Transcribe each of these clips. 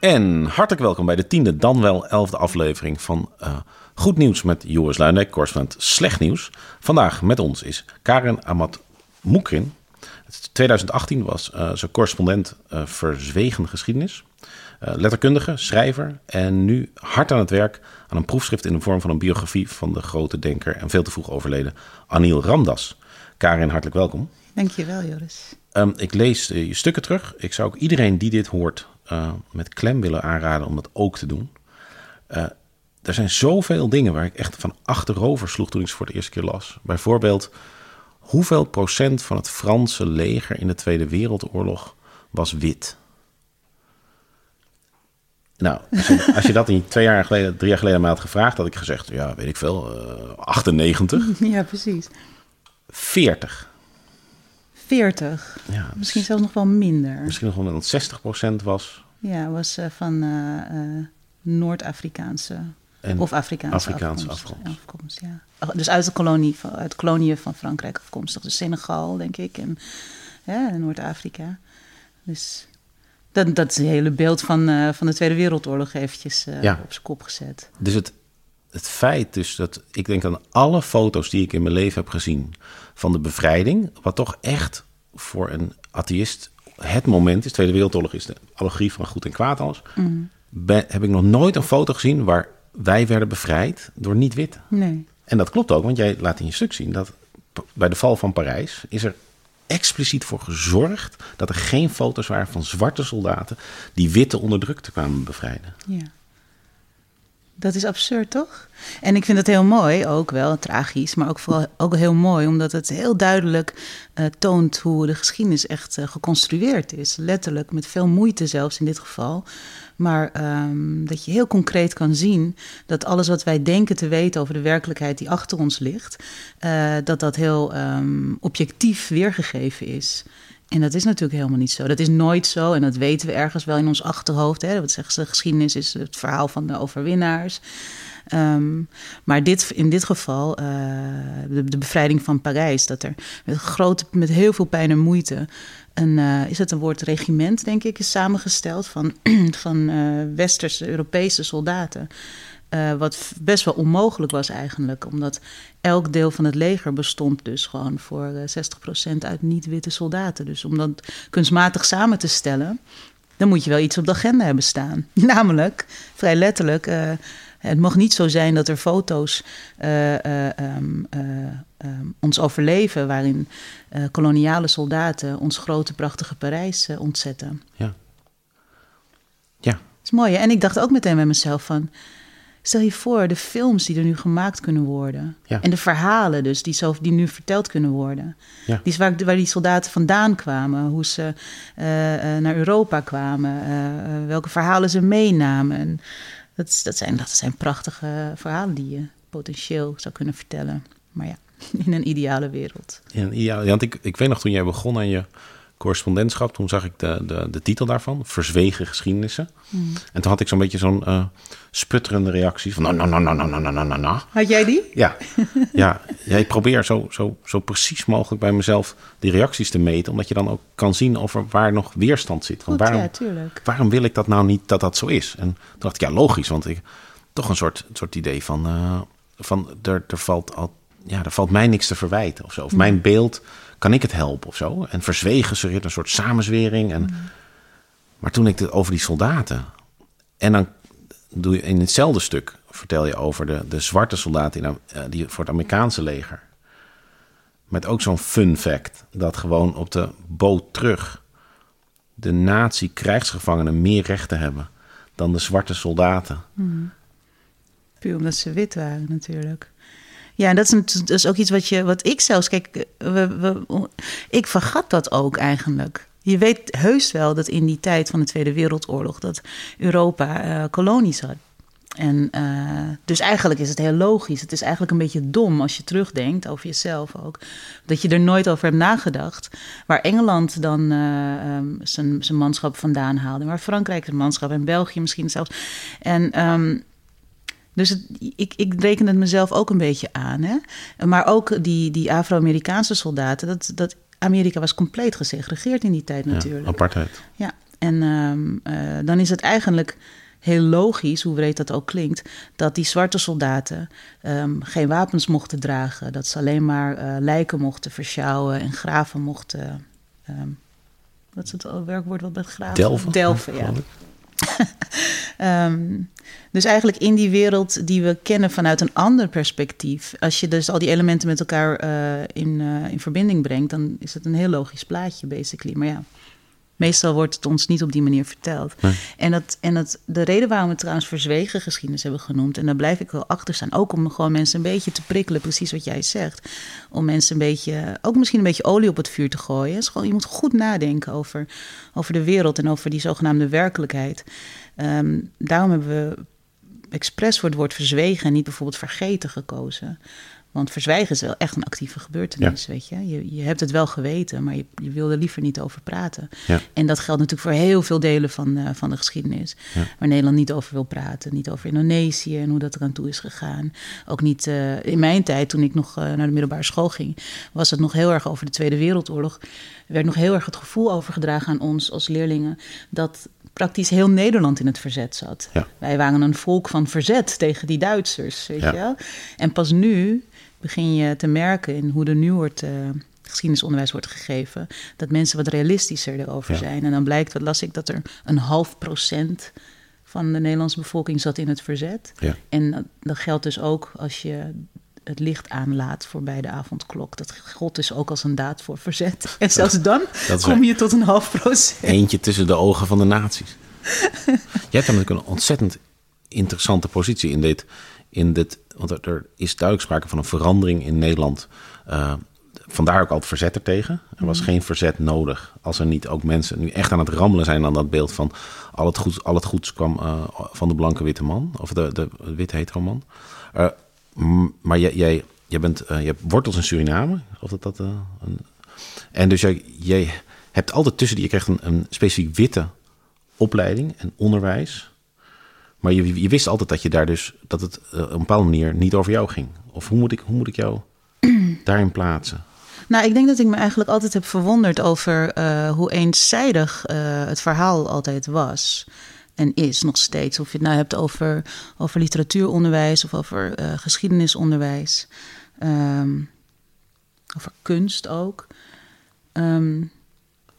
En hartelijk welkom bij de tiende, dan wel elfde aflevering van uh, Goed Nieuws met Joris Luijendijk, correspondent Slecht Nieuws. Vandaag met ons is Karen Amat Moekrin. 2018 was uh, ze correspondent uh, verzwegen geschiedenis. letterkundige, schrijver en nu hard aan het werk aan een proefschrift in de vorm van een biografie van de grote denker en veel te vroeg overleden Anil Ramdas. Karen, hartelijk welkom. Dankjewel, Joris. Um, ik lees je stukken terug. Ik zou ook iedereen die dit hoort uh, met klem willen aanraden om dat ook te doen. Uh, er zijn zoveel dingen waar ik echt van achterover sloeg toen ik ze voor de eerste keer las. Bijvoorbeeld, hoeveel procent van het Franse leger in de Tweede Wereldoorlog was wit? Nou, als je, als je dat in twee jaar geleden, drie jaar geleden mij had gevraagd, had ik gezegd, ja, weet ik veel, uh, 98. Ja, precies. 40. 40. Ja, misschien zelfs nog wel minder. Misschien nog wel dat 60 procent was. Ja, was uh, van uh, uh, Noord-Afrikaanse of Afrikaanse, Afrikaanse afkomst. afkomst. ja. Dus uit de kolonie, uit koloniën van Frankrijk afkomstig. Dus Senegal, denk ik, en ja, Noord-Afrika. Dus dat, dat is het hele beeld van, van de Tweede Wereldoorlog eventjes ja. op zijn kop gezet. Dus het, het feit dus dat ik denk aan alle foto's die ik in mijn leven heb gezien van de bevrijding, wat toch echt voor een atheïst het moment is. Tweede Wereldoorlog is de allegorie van goed en kwaad alles. Mm. Ben, heb ik nog nooit een foto gezien waar wij werden bevrijd door niet-wit. Nee. En dat klopt ook, want jij laat in je stuk zien dat bij de val van Parijs is er expliciet voor gezorgd dat er geen foto's waren van zwarte soldaten die witte onderdrukte kwamen bevrijden. Ja. Dat is absurd, toch? En ik vind het heel mooi, ook wel tragisch, maar ook vooral ook heel mooi, omdat het heel duidelijk uh, toont hoe de geschiedenis echt uh, geconstrueerd is. Letterlijk, met veel moeite zelfs in dit geval. Maar um, dat je heel concreet kan zien dat alles wat wij denken te weten over de werkelijkheid die achter ons ligt, uh, dat dat heel um, objectief weergegeven is. En dat is natuurlijk helemaal niet zo. Dat is nooit zo. En dat weten we ergens wel in ons achterhoofd. Hè. Wat zeggen ze? Geschiedenis is het verhaal van de overwinnaars. Um, maar dit, in dit geval, uh, de, bevrijding van Parijs, dat er met, grote, met heel veel pijn en moeite. Een, uh, is het een woord regiment, denk ik, is samengesteld van, van uh, westerse Europese soldaten. Uh, wat best wel onmogelijk was eigenlijk, omdat elk deel van het leger bestond dus gewoon voor uh, 60% uit niet-witte soldaten. Dus om dat kunstmatig samen te stellen, dan moet je wel iets op de agenda hebben staan. Namelijk, vrij letterlijk, uh, het mag niet zo zijn dat er foto's um, um, ons overleven waarin koloniale soldaten ons grote prachtige Parijs ontzetten. Ja. Ja. Dat is mooi. Hè? En ik dacht ook meteen bij mezelf van Stel je voor, de films die er nu gemaakt kunnen worden. Ja. En de verhalen dus, die, zo, die nu verteld kunnen worden. Ja. Die, waar, waar die soldaten vandaan kwamen. Hoe ze uh, uh, naar Europa kwamen. Uh, welke verhalen ze meenamen. En dat, dat, zijn, dat zijn prachtige verhalen die je potentieel zou kunnen vertellen. Maar ja, in een ideale wereld. In een ideale, want ik, ik weet nog toen jij begon aan je correspondentschap. Toen zag ik de, de, de titel daarvan, Verzwegen geschiedenissen. Mm. En toen had ik zo'n beetje zo'n uh, sputterende reactie van... Nou, nou, nou, nou, nou, nou, nou, nou. Had jij die? Ja, ja, ja ik probeer zo, zo, zo precies mogelijk bij mezelf die reacties te meten... omdat je dan ook kan zien over waar nog weerstand zit. Goed, waarom, ja, tuurlijk. waarom wil ik dat nou niet dat dat zo is? En toen dacht ik, ja, logisch, want ik... toch een soort, soort idee van... Uh, van er, er, valt al, ja, er valt mij niks te verwijten of zo. Of mijn beeld kan ik het helpen of zo? En verzwegen ze een soort samenzwering. En, mm. Maar toen ik het over die soldaten. En dan doe je in hetzelfde stuk vertel je over de, de zwarte soldaten in, uh, die voor het Amerikaanse leger. Met ook zo'n fun fact: dat gewoon op de boot terug de nazi-krijgsgevangenen meer rechten hebben dan de zwarte soldaten. Mm. Puur omdat ze wit waren, natuurlijk. Ja, dat is, dat is ook iets wat, je, wat ik zelfs, kijk, we, ik vergat dat ook eigenlijk. Je weet heus wel dat in die tijd van de Tweede Wereldoorlog dat Europa uh, kolonies had. En uh, dus eigenlijk is het heel logisch. Het is eigenlijk een beetje dom als je terugdenkt over jezelf ook. Dat je er nooit over hebt nagedacht. Waar Engeland dan uh, um, zijn, zijn manschap vandaan haalde. Waar Frankrijk zijn manschap en België misschien zelfs. En um, dus het, ik, ik reken het mezelf ook een beetje aan. Hè? Maar ook die, die Afro-Amerikaanse soldaten, dat, dat Amerika was compleet gesegregeerd in die tijd natuurlijk. Ja, apartheid. Ja, En ehm, eh, dan is het eigenlijk heel logisch, hoe breed dat ook klinkt, dat die zwarte soldaten ehm, geen wapens mochten dragen. Dat ze alleen maar eh, lijken mochten versjouwen en graven mochten. ehm, wat is het werkwoord wat met graven? Delven. Delven, ja. Ehm, dus eigenlijk in die wereld die we kennen vanuit een ander perspectief. Als je dus al die elementen met elkaar eh, in, eh, in verbinding brengt, dan is het een heel logisch plaatje, basically. Maar ja, meestal wordt het ons niet op die manier verteld. Nee. En, dat, en dat, de reden waarom we het trouwens verzwegen geschiedenis hebben genoemd, en daar blijf ik wel achter staan, ook om gewoon mensen een beetje te prikkelen, precies wat jij zegt. Om mensen een beetje, ook misschien een beetje olie op het vuur te gooien. Is gewoon, je moet goed nadenken over, over de wereld en over die zogenaamde werkelijkheid. Ehm, daarom hebben we expres voor het woord verzwegen en niet bijvoorbeeld vergeten gekozen. Want verzwijgen is wel echt een actieve gebeurtenis, weet je. je. Je hebt het wel geweten, maar je, je wil er liever niet over praten. Ja. En dat geldt natuurlijk voor heel veel delen van, eh, van de geschiedenis. Ja. Waar Nederland niet over wil praten. Niet over Indonesië en hoe dat eraan toe is gegaan. Ook niet eh, in mijn tijd, toen ik nog eh, naar de middelbare school ging... was het nog heel erg over de Tweede Wereldoorlog. Er werd nog heel erg het gevoel overgedragen aan ons als leerlingen... dat praktisch heel Nederland in het verzet zat. Wij waren een volk van verzet tegen die Duitsers, weet je wel. En pas nu begin je te merken in hoe er nu wordt... eh, geschiedenisonderwijs wordt gegeven, dat mensen wat realistischer erover Ja. zijn. En dan blijkt, wat las ik, dat er een half procent van de Nederlandse bevolking zat in het verzet. Ja. En dat, dat geldt dus ook als je het licht aanlaat voorbij de avondklok. Dat God dus ook als een daad voor verzet. En zelfs dan kom je tot een half procent. Eentje tussen de ogen van de naties. Jij hebt namelijk een ontzettend interessante positie in dit. In dit want er, er is duidelijk sprake van een verandering in Nederland. Eh, vandaar ook al het verzet er tegen. Er was geen verzet nodig. Als er niet ook mensen nu echt aan het rammelen zijn aan dat beeld van al het goeds, al het goeds kwam eh, van de blanke witte man. Of de, de, witte hetero man. Eh, maar jij, jij, jij, bent, je hebt wortels in Suriname. Of dat, dat, een, en dus jij, jij hebt altijd tussen die, je krijgt een, een specifiek witte opleiding en onderwijs. Maar je, je wist altijd dat je daar dus dat het eh, op een bepaalde manier niet over jou ging. Of hoe moet ik, hoe moet ik jou daarin plaatsen? Nou, ik denk dat ik me eigenlijk altijd heb verwonderd over eh, hoe eenzijdig eh, het verhaal altijd was. En is nog steeds. Of je het nou hebt over, over literatuuronderwijs of over geschiedenisonderwijs. Ehm, over kunst ook. Ehm,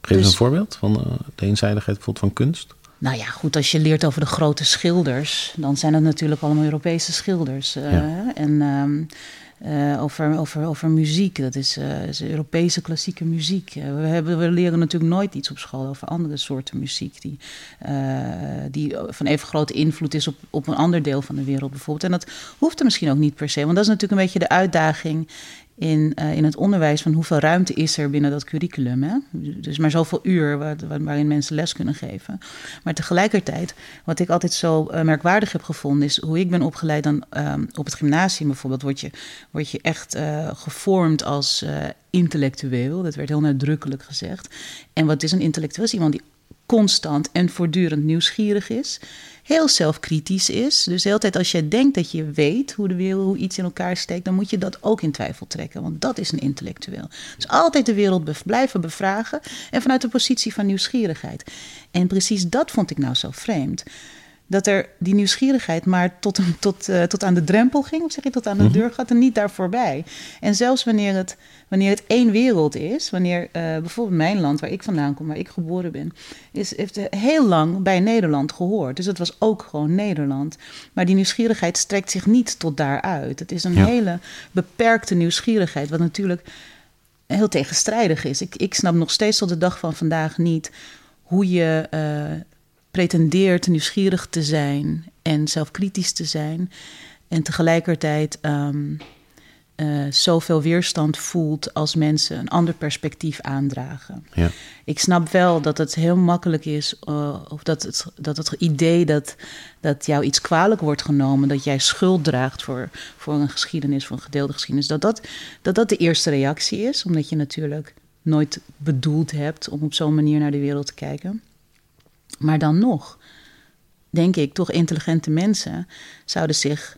Geef eens Dus- een voorbeeld van de eenzijdigheid bijvoorbeeld van kunst. Nou ja, goed, als je leert over de grote schilders, dan zijn het natuurlijk allemaal Europese schilders. eh. En ehm, eh, over, over, over muziek, dat is, eh, is Europese klassieke muziek. We, hebben, we leren natuurlijk nooit iets op school over andere soorten muziek, die, die van even grote invloed is op, op een ander deel van de wereld bijvoorbeeld. En dat hoeft er misschien ook niet per se, want dat is natuurlijk een beetje de uitdaging in, eh, in het onderwijs van hoeveel ruimte is er binnen dat curriculum. Hè? Dus maar zoveel uur waar, waar- waarin mensen les kunnen geven. Maar tegelijkertijd, wat ik altijd zo eh, merkwaardig heb gevonden, is hoe ik ben opgeleid dan ehm, op het gymnasium bijvoorbeeld, word je, word je echt eh, gevormd als intellectueel. Dat werd heel nadrukkelijk gezegd. En wat is een intellectueel? Is iemand die constant en voortdurend nieuwsgierig is. Heel zelfkritisch is. Dus de tijd als je denkt dat je weet hoe de wereld, hoe iets in elkaar steekt, dan moet je dat ook in twijfel trekken. Want dat is een intellectueel. Dus altijd de wereld blijven bevragen. En vanuit de positie van nieuwsgierigheid. En precies dat vond ik nou zo vreemd. Dat er die nieuwsgierigheid maar tot, tot, eh, tot aan de drempel ging, of zeg je tot aan de deur gaat en niet daar voorbij. En zelfs wanneer het, wanneer het één wereld is, wanneer eh, bijvoorbeeld mijn land, waar ik vandaan kom, waar ik geboren ben, is, heeft heel lang bij Nederland gehoord. Dus het was ook gewoon Nederland. Maar die nieuwsgierigheid strekt zich niet tot daaruit. Het is een Ja. hele beperkte nieuwsgierigheid, wat natuurlijk heel tegenstrijdig is. Ik, ik snap nog steeds tot de dag van vandaag niet hoe je eh, pretendeert nieuwsgierig te zijn en zelfkritisch te zijn. En tegelijkertijd ehm, eh, zoveel weerstand voelt als mensen een ander perspectief aandragen. Ja. Ik snap wel dat het heel makkelijk is, eh, of dat het, dat het idee dat, dat jou iets kwalijk wordt genomen, dat jij schuld draagt voor, voor een geschiedenis, voor een gedeelde geschiedenis, dat dat, dat dat de eerste reactie is, omdat je natuurlijk nooit bedoeld hebt om op zo'n manier naar de wereld te kijken. Maar dan nog, denk ik, toch intelligente mensen zouden zich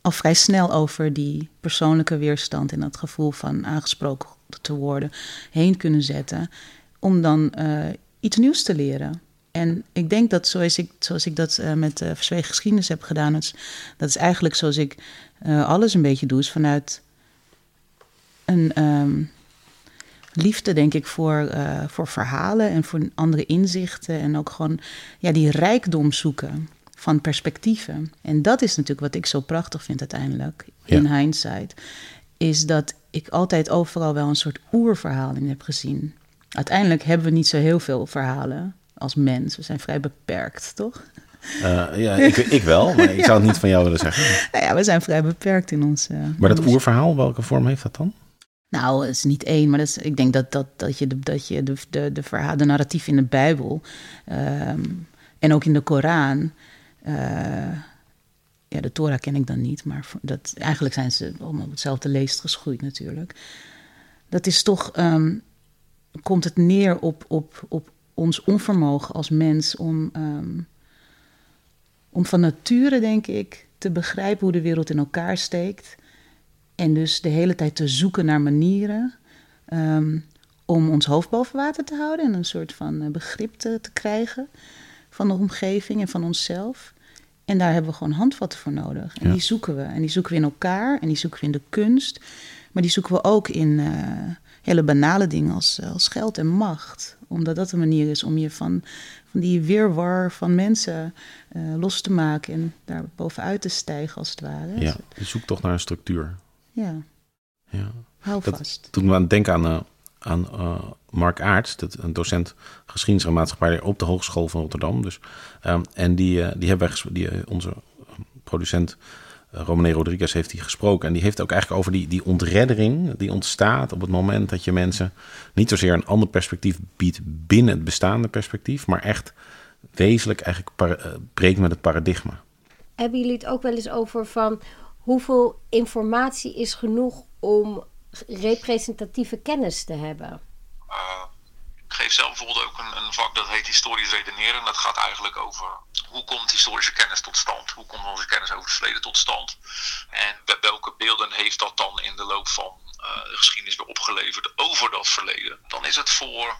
al vrij snel over die persoonlijke weerstand en dat gevoel van aangesproken te worden heen kunnen zetten. Om dan eh, iets nieuws te leren. En ik denk dat zoals ik, zoals ik dat uh, met uh, Verzwegen Geschiedenis heb gedaan, dat is, dat is eigenlijk zoals ik alles een beetje doe, is vanuit een um, liefde, denk ik, voor, voor verhalen en voor andere inzichten. En ook gewoon ja, die rijkdom zoeken van perspectieven. En dat is natuurlijk wat ik zo prachtig vind uiteindelijk, in ja. hindsight. Is dat ik altijd overal wel een soort oerverhaal in heb gezien. Uiteindelijk hebben we niet zo heel veel verhalen als mens. We zijn vrij beperkt, toch? Uh, ja, ik, ik, wel, maar ik zou het niet van jou willen zeggen. Nou ja, we zijn vrij beperkt in ons. Uh, maar dat oerverhaal, welke vorm heeft dat dan? Nou, het is niet één, maar dat ik denk dat, dat, dat je, de, dat je de, de, de, verhaal, de narratief in de Bijbel um, en ook in de Koran. Uh, ja, de Torah ken ik dan niet, maar dat, eigenlijk zijn ze allemaal op hetzelfde leest geschoeid natuurlijk. Dat is toch, um, komt het neer op, op, op ons onvermogen als mens om, um, om van nature, denk ik, te begrijpen hoe de wereld in elkaar steekt. En dus de hele tijd te zoeken naar manieren um, om ons hoofd boven water te houden en een soort van uh, begrip te, te, krijgen van de omgeving en van onszelf. En daar hebben we gewoon handvatten voor nodig. En ja. die zoeken we. En die zoeken we in elkaar en die zoeken we in de kunst. Maar die zoeken we ook in uh, hele banale dingen als, als geld en macht omdat dat een manier is om je van, van die weerwar van mensen uh, los te maken en daar bovenuit te stijgen, als het ware. Ja, je zoekt toch naar een structuur. Ja. ja. Hou dat, vast. Toen we aan het denken aan, uh, aan uh, Mark Aarts, dat, een docent geschiedenis en maatschappij op de Hogeschool van Rotterdam. Dus, um, en die, die hebben wij, die, onze producent Romane Rodriguez heeft hij gesproken. En die heeft ook eigenlijk over die, die ontreddering die ontstaat op het moment dat je mensen niet zozeer een ander perspectief biedt binnen het bestaande perspectief, maar echt wezenlijk eigenlijk uh, breekt met het paradigma. Hebben jullie het ook wel eens over van hoeveel informatie is genoeg om representatieve kennis te hebben? Uh, ik geef zelf bijvoorbeeld ook een, een vak dat heet historisch redeneren. En dat gaat eigenlijk over hoe komt historische kennis tot stand? Hoe komt onze kennis over het verleden tot stand? En welke beelden heeft dat dan in de loop van uh, de geschiedenis weer opgeleverd over dat verleden? Dan is het voor,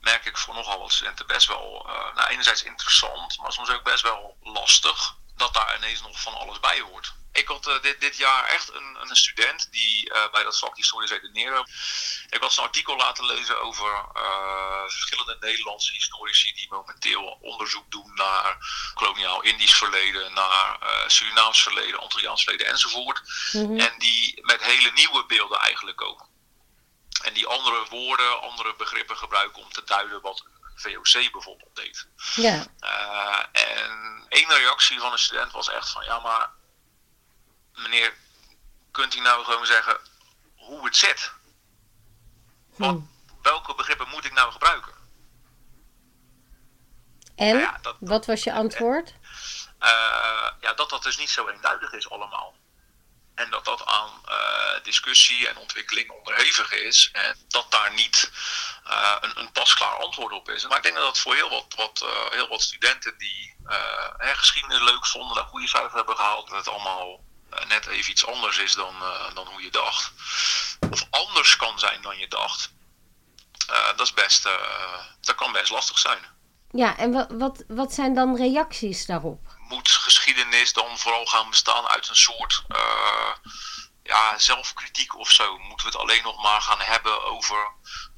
merk ik voor nogal wat studenten, best wel, uh, nou enerzijds interessant, maar soms ook best wel lastig dat daar ineens nog van alles bij hoort. Ik had uh, dit, dit jaar echt een, een student die uh, bij dat vak historisch redeneren. Ik had een artikel laten lezen over uh, verschillende Nederlandse historici die momenteel onderzoek doen naar koloniaal-Indisch verleden, naar Surinaams verleden, Antilliaans verleden enzovoort. Mm-hmm. En die met hele nieuwe beelden eigenlijk komen. En die andere woorden, andere begrippen gebruiken om te duiden wat VOC bijvoorbeeld deed. Ja. en één reactie van een student was echt van ja, maar meneer, kunt u nou gewoon zeggen hoe het zit? Wat, hm. Welke begrippen moet ik nou gebruiken? En? Nou ja, dat, wat was je antwoord? Uh, ja, dat dat dus niet zo eenduidig is allemaal. En dat dat aan uh, discussie en ontwikkeling onderhevig is. En dat daar niet uh, een, een pasklaar antwoord op is. Maar ik denk dat dat voor heel wat, wat, heel wat studenten die geschiedenis leuk vonden, daar goede cijfers hebben gehaald, dat het allemaal net even iets anders is dan, uh, dan hoe je dacht. Of anders kan zijn dan je dacht. Uh, dat, is best, dat kan best lastig zijn. Ja, en wat, wat, wat zijn dan reacties daarop? Moet geschiedenis dan vooral gaan bestaan uit een soort ja, zelfkritiek of zo? Moeten we het alleen nog maar gaan hebben over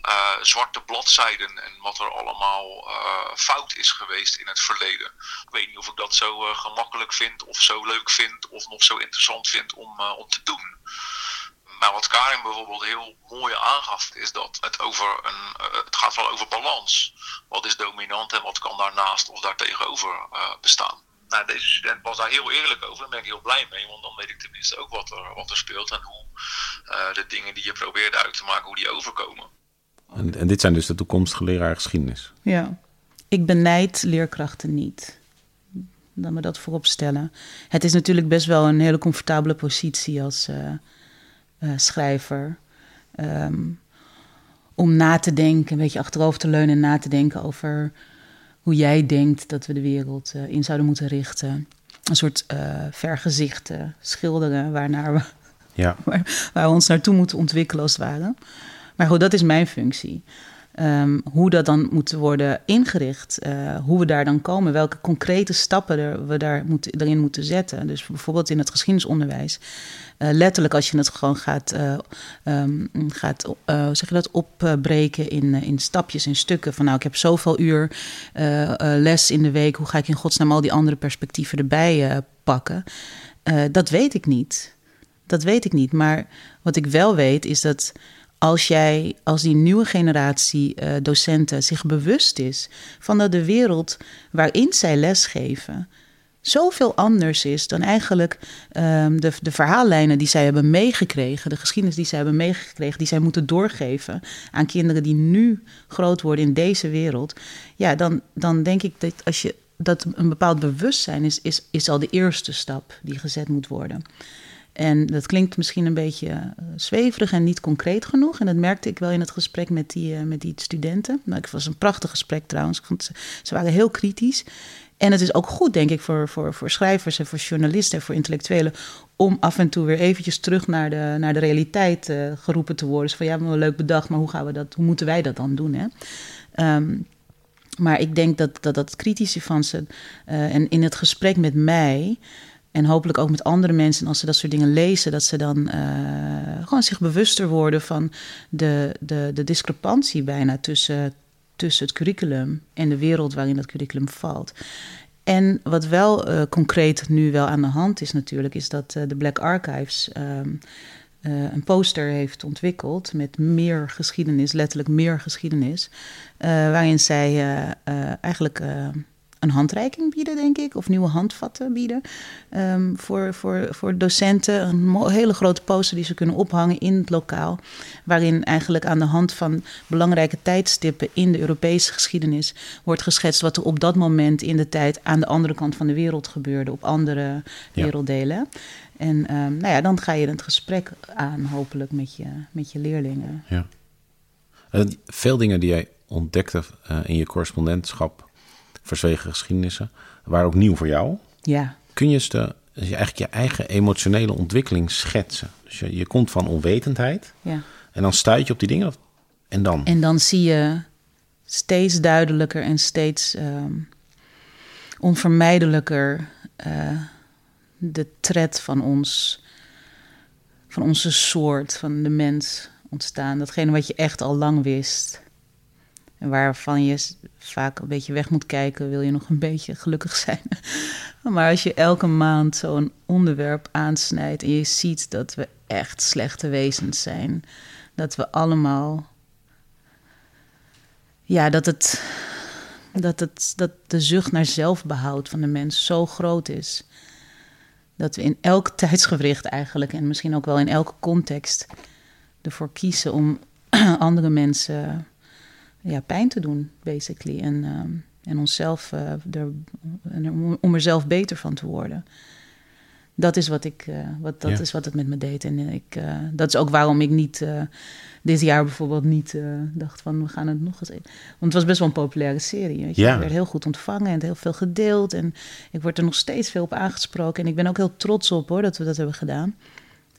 uh, zwarte bladzijden en wat er allemaal uh, fout is geweest in het verleden. Ik weet niet of ik dat zo uh, gemakkelijk vind of zo leuk vind of nog zo interessant vind om, om te doen. Maar wat Karin bijvoorbeeld heel mooi aangaf, is dat het, over een, het gaat wel over balans. Wat is dominant en wat kan daarnaast of daartegenover bestaan? Nou, deze student was daar heel eerlijk over. Daar ben ik heel blij mee, want dan weet ik tenminste ook wat er, wat er speelt en hoe de dingen die je probeert uit te maken, hoe die overkomen. En, en dit zijn dus de toekomstige leraar geschiedenis. Ja, ik benijd leerkrachten niet. Dan we dat voorop stellen. Het is natuurlijk best wel een hele comfortabele positie als uh, uh, schrijver. Um, om na te denken, een beetje achterover te leunen en na te denken over hoe jij denkt dat we de wereld uh, in zouden moeten richten. Een soort vergezicht schilderen waarnaar we, ja. waar, waar, we ons naartoe moeten ontwikkelen als het ware. Maar goed, dat is mijn functie. Ehm, hoe dat dan moet worden ingericht, uh, hoe we daar dan komen, welke concrete stappen er, we daar moet, erin moeten zetten. Dus bijvoorbeeld in het geschiedenisonderwijs. Uh, letterlijk als je het gewoon gaat, uh, gaat zeg je dat, opbreken in, in stapjes, in stukken. Van nou, ik heb zoveel uur les in de week. Hoe ga ik in godsnaam al die andere perspectieven erbij pakken? dat weet ik niet. Dat weet ik niet. Maar wat ik wel weet is dat als jij, als die nieuwe generatie uh, docenten zich bewust is van dat de wereld waarin zij lesgeven zoveel anders is dan eigenlijk um, de, de verhaallijnen die zij hebben meegekregen, de geschiedenis die zij hebben meegekregen, die zij moeten doorgeven aan kinderen die nu groot worden in deze wereld. Ja, dan, dan denk ik dat als je dat een bepaald bewustzijn is, is, is al de eerste stap die gezet moet worden. En dat klinkt misschien een beetje uh, zweverig en niet concreet genoeg. En dat merkte ik wel in het gesprek met die, uh, met die studenten. Nou, het was een prachtig gesprek trouwens. Ik ze, waren heel kritisch. En het is ook goed, denk ik, voor, voor, voor schrijvers en voor journalisten en voor intellectuelen. om af en toe weer eventjes terug naar de, naar de realiteit uh, geroepen te worden. Dus van ja, we hebben leuk bedacht, maar hoe, gaan we dat, hoe moeten wij dat dan doen? Hè? Um, maar ik denk dat dat, dat kritische van ze. en in het gesprek met mij en hopelijk ook met andere mensen, als ze dat soort dingen lezen, dat ze dan uh, gewoon zich bewuster worden van de, de, de discrepantie bijna tussen, tussen het curriculum en de wereld waarin dat curriculum valt. En wat wel uh, concreet nu wel aan de hand is natuurlijk, is dat uh, de Black Archives um, een poster heeft ontwikkeld met meer geschiedenis, letterlijk meer geschiedenis, waarin zij eigenlijk een handreiking bieden, denk ik, of nieuwe handvatten bieden um, voor, voor, voor docenten. Een hele grote poster die ze kunnen ophangen in het lokaal, waarin eigenlijk aan de hand van belangrijke tijdstippen in de Europese geschiedenis wordt geschetst wat er op dat moment in de tijd aan de andere kant van de wereld gebeurde, op andere werelddelen. En um, nou ja, dan ga je het gesprek aan, hopelijk, met je, met je leerlingen. Ja. Uh, veel dingen die jij ontdekte uh, in je correspondentschap verzwegen geschiedenissen, waren ook nieuw voor jou. Ja. Kun je eens de, dus eigenlijk je eigen emotionele ontwikkeling schetsen? Dus je, je komt van onwetendheid ja. en dan stuit je op die dingen. En dan? En dan zie je steeds duidelijker en steeds um, onvermijdelijker uh, de tred van ons, van onze soort, van de mens ontstaan. Datgene wat je echt al lang wist. En waarvan je vaak een beetje weg moet kijken, wil je nog een beetje gelukkig zijn. maar als je elke maand zo'n onderwerp aansnijdt en je ziet dat we echt slechte wezens zijn, dat we allemaal. Ja, dat het. Dat, het, dat de zucht naar zelfbehoud van de mens zo groot is. Dat we in elk tijdsgewricht eigenlijk, en misschien ook wel in elke context, ervoor kiezen om andere mensen ja, pijn te doen, basically. En, ehm, en onszelf, uh, er, om er zelf beter van te worden. Dat is wat, ik, uh, wat, dat is wat het met me deed. En ik, uh, dat is ook waarom ik niet dit jaar bijvoorbeeld niet dacht van we gaan het nog eens. Want het was best wel een populaire serie. Weet je? Ja. Het werd heel goed ontvangen en heel veel gedeeld. En ik word er nog steeds veel op aangesproken. En ik ben ook heel trots op hoor dat we dat hebben gedaan.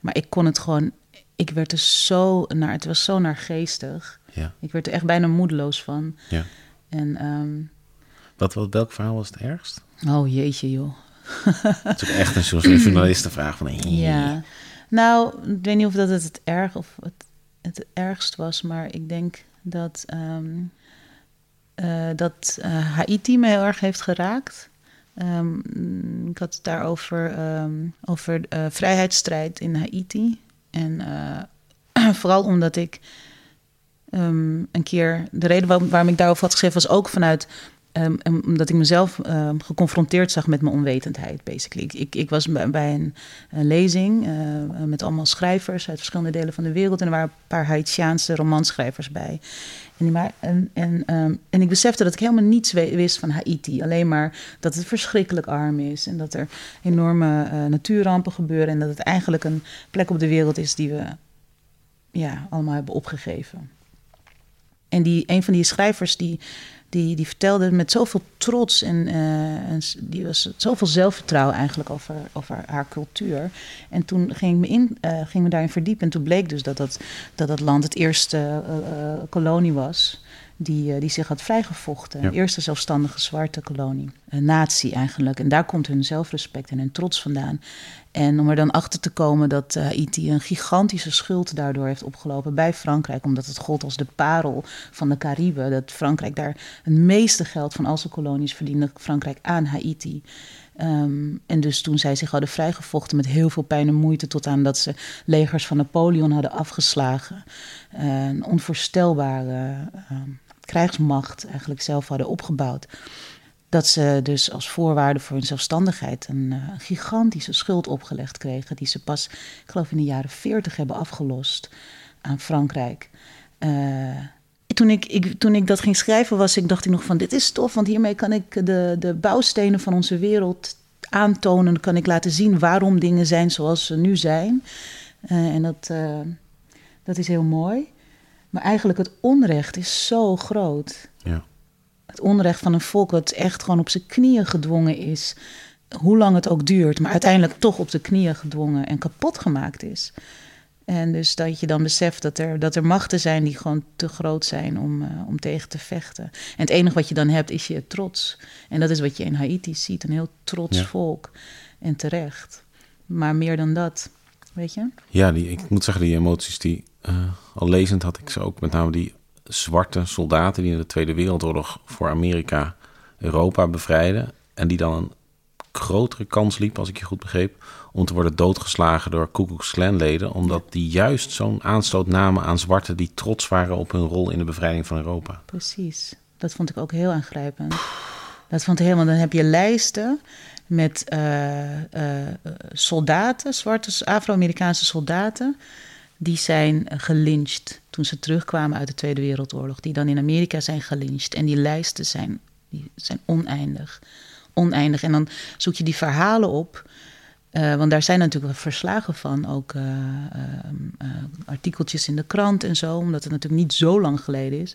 Maar ik kon het gewoon. Ik werd er zo naar. Het was zo naar geestig. Ja. Ik werd er echt bijna moedeloos van. Ja. En, um... wat, wat, welk verhaal was het ergst? Oh jeetje joh. Het is ook echt een soort journalistenvraag van... Ja, nou, ik weet niet of dat het het erg of het, het ergst was, maar ik denk dat, um, uh, dat uh, Haiti me heel erg heeft geraakt. Um, ik had het daarover over uh, vrijheidsstrijd in Haiti. En vooral omdat ik um, een keer. De reden waarom, waarom, ik daarover had geschreven was ook vanuit. Um, omdat ik mezelf um, geconfronteerd zag met mijn onwetendheid, basically. Ik, ik, ik was bij, een, een, lezing uh, met allemaal schrijvers uit verschillende delen van de wereld. En er waren een paar Haitiaanse romanschrijvers bij. En, maar, en, en, ik besefte dat ik helemaal niets wist van Haiti. Alleen maar dat het verschrikkelijk arm is. En dat er enorme uh, natuurrampen gebeuren. En dat het eigenlijk een plek op de wereld is die we ja, allemaal hebben opgegeven. En die, een van die schrijvers die, die, die vertelde met zoveel trots en, uh, en die was zoveel zelfvertrouwen eigenlijk over, over haar cultuur. En toen ging ik me, in, uh, ging me daarin verdiepen en toen bleek dus dat dat, dat, dat land het eerste uh, kolonie was. Die, eh, die zich had vrijgevochten. Ja. Een eerste zelfstandige zwarte kolonie. Een natie eigenlijk. En daar komt hun zelfrespect en hun trots vandaan. En om er dan achter te komen dat eh, Haiti een gigantische schuld daardoor heeft opgelopen bij Frankrijk. Omdat het gold als de parel van de Cariben. Dat Frankrijk daar het meeste geld van al zijn kolonies verdiende. Frankrijk aan Haiti. Ehm, en dus toen zij zich hadden vrijgevochten met heel veel pijn en moeite, tot aan dat ze legers van Napoleon hadden afgeslagen. een onvoorstelbare ehm, krijgsmacht eigenlijk zelf hadden opgebouwd. Dat ze dus als voorwaarde voor hun zelfstandigheid een, eh, gigantische schuld opgelegd kregen, die ze pas, ik geloof in de jaren 40 hebben afgelost aan Frankrijk. Eh, toen ik, ik, toen ik dat ging schrijven, was ik, dacht ik nog van dit is tof, want hiermee kan ik de, de bouwstenen van onze wereld aantonen. Kan ik laten zien waarom dingen zijn zoals ze nu zijn. Eh, en dat, dat is heel mooi. Maar eigenlijk het onrecht is zo groot. Ja. Het onrecht van een volk dat echt gewoon op zijn knieën gedwongen is. Hoe lang het ook duurt, maar uiteindelijk toch op de knieën gedwongen en kapot gemaakt is. En dus dat je dan beseft dat er, dat er machten zijn die gewoon te groot zijn om, eh, om tegen te vechten. En het enige wat je dan hebt is je trots. En dat is wat je in Haiti ziet: een heel trots Ja. volk. En terecht. Maar meer dan dat, weet je? Ja, die, ik moet zeggen, die emoties die eh, al lezend had ik ze ook. Met name die zwarte soldaten die in de Tweede Wereldoorlog voor Amerika Europa bevrijden. En die dan een grotere kans liep, als ik je goed begreep, om te worden doodgeslagen door Ku Klux Klan leden. Omdat die juist zo'n aanstoot namen aan zwarten die trots waren op hun rol in de bevrijding van Europa. Precies. Dat vond ik ook heel aangrijpend. Dat vond ik helemaal. Dan heb je lijsten met eh, eh, soldaten, zwarte Afro-Amerikaanse soldaten, die zijn gelyncht toen ze terugkwamen uit de Tweede Wereldoorlog. Die dan in Amerika zijn gelyncht. En die lijsten zijn, die zijn oneindig. Oneindig. En dan zoek je die verhalen op. Eh, want daar zijn natuurlijk verslagen van, ook eh, artikeltjes in de krant en zo, omdat het natuurlijk niet zo lang geleden is.